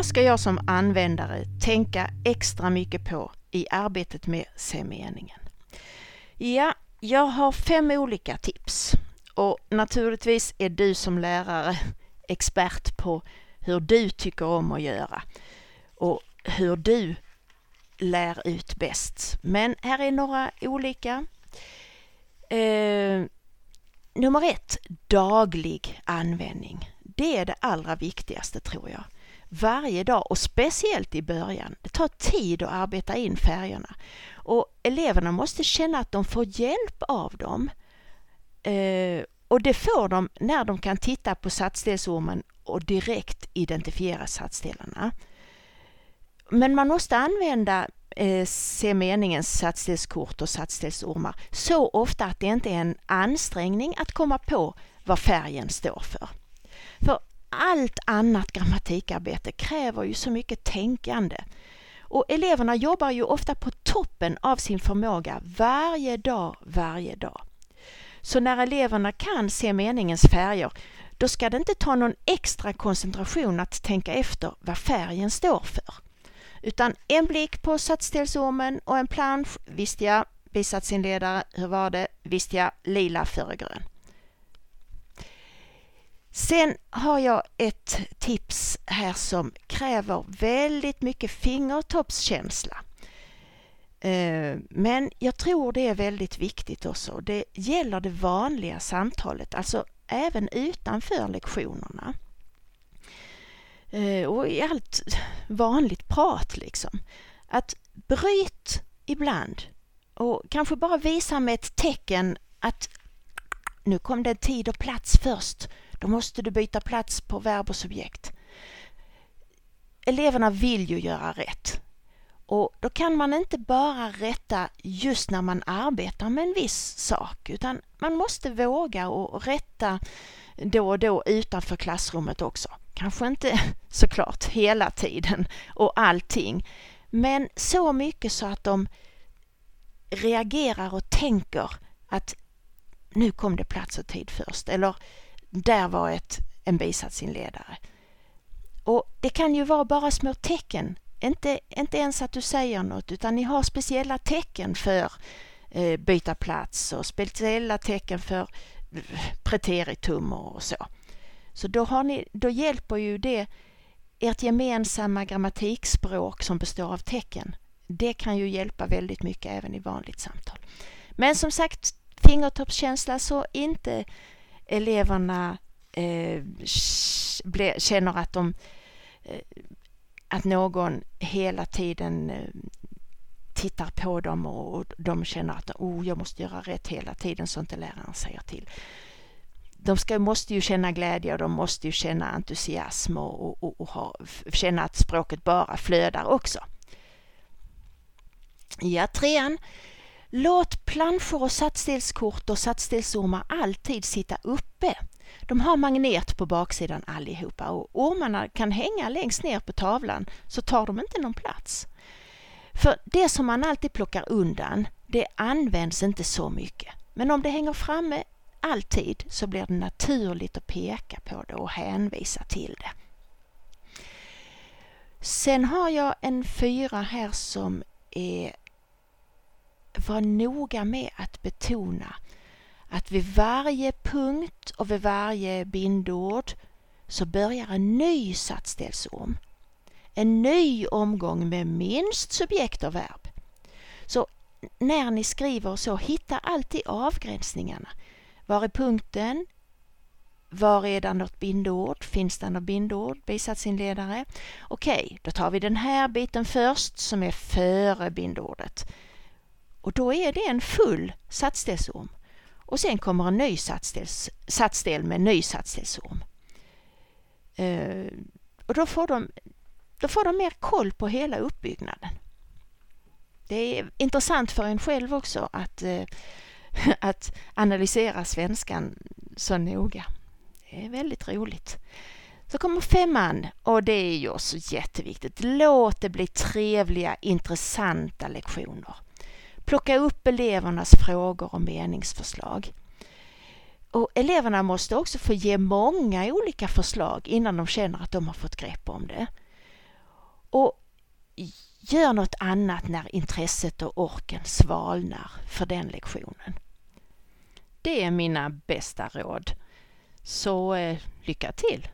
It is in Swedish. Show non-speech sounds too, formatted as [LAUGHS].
Vad ska jag som användare tänka extra mycket på i arbetet med C-meningen? Ja, jag har fem olika tips och naturligtvis är du som lärare expert på hur du tycker om att göra och hur du lär ut bäst. Men här är några olika. Eh, nummer ett, daglig användning. Det är det allra viktigaste tror jag. Varje dag och speciellt i början. Det tar tid att arbeta in färgerna och eleverna måste känna att de får hjälp av dem. Eh, och det får de när de kan titta på satsdelsormen och direkt identifiera satsdelarna. Men man måste använda eh, se meningens satsdelskort och satsdelsormar så ofta att det inte är en ansträngning att komma på vad färgen står för. För allt annat grammatikarbete kräver ju så mycket tänkande. Och eleverna jobbar ju ofta på toppen av sin förmåga varje dag, varje dag. Så när eleverna kan se meningens färger, då ska det inte ta någon extra koncentration att tänka efter vad färgen står för. Utan en blick på satsdelsormen och en plansch, Visst ja, bisatsinledare, hur var det, Visst ja, lila före grön. Sen har jag ett tips här som kräver väldigt mycket fingertoppskänsla. Eh, men jag tror det är väldigt viktigt också. Det gäller det vanliga samtalet, alltså även utanför lektionerna. Eh, och i allt vanligt prat liksom. Att bryt ibland och kanske bara visa med ett tecken att nu kom det tid och plats först. Då måste du byta plats på verb och subjekt. Eleverna vill ju göra rätt. Och då kan man inte bara rätta just när man arbetar med en viss sak utan man måste våga och rätta då och då utanför klassrummet också. Kanske inte [LAUGHS] såklart hela tiden och allting men så mycket så att de reagerar och tänker att nu kom det plats och tid först eller där var ett, en bisatsinledare. Och det kan ju vara bara små tecken inte, inte ens att du säger något utan ni har speciella tecken för eh, byta plats och speciella tecken för eh, preteritum och så. Så då, har ni, då hjälper ju det ert gemensamma grammatikspråk som består av tecken. Det kan ju hjälpa väldigt mycket även i vanligt samtal. Men som sagt, fingertoppskänsla så inte eleverna eh, känner att de eh, att någon hela tiden eh, tittar på dem och de känner att oh, jag måste göra rätt hela tiden så inte läraren säger till. De ska, måste ju känna glädje och de måste ju känna entusiasm och, och, och ha, känna att språket bara flödar också. Ja, trean. Låt planscher och satsdelskort och satsdelsormar alltid sitta uppe. De har magnet på baksidan allihopa och ormarna kan hänga längst ner på tavlan så tar de inte någon plats. För det som man alltid plockar undan, det används inte så mycket. Men om det hänger framme alltid så blir det naturligt att peka på det och hänvisa till det. Sen har jag en fyra här som är var noga med att betona att vid varje punkt och vid varje bindord så börjar en ny satsdelsorm. En ny omgång med minst subjekt och verb. Så när ni skriver så, hitta alltid avgränsningarna. Var är punkten? Var är det något bindord? Finns det något bindord? Bisatsinledare? Okej, då tar vi den här biten först som är före bindordet. Och då är det en full satsdelsorm och sen kommer en ny satsdels, satsdel med en ny satsdelsorm. Eh, och då får, de, då får de mer koll på hela uppbyggnaden. Det är intressant för en själv också att, eh, [LAUGHS] att analysera svenskan så noga. Det är väldigt roligt. Så kommer femman och det är ju också jätteviktigt. Låt det bli trevliga, intressanta lektioner plocka upp elevernas frågor och meningsförslag. Och eleverna måste också få ge många olika förslag innan de känner att de har fått grepp om det. Och gör något annat när intresset och orken svalnar för den lektionen. Det är mina bästa råd. Så eh, lycka till!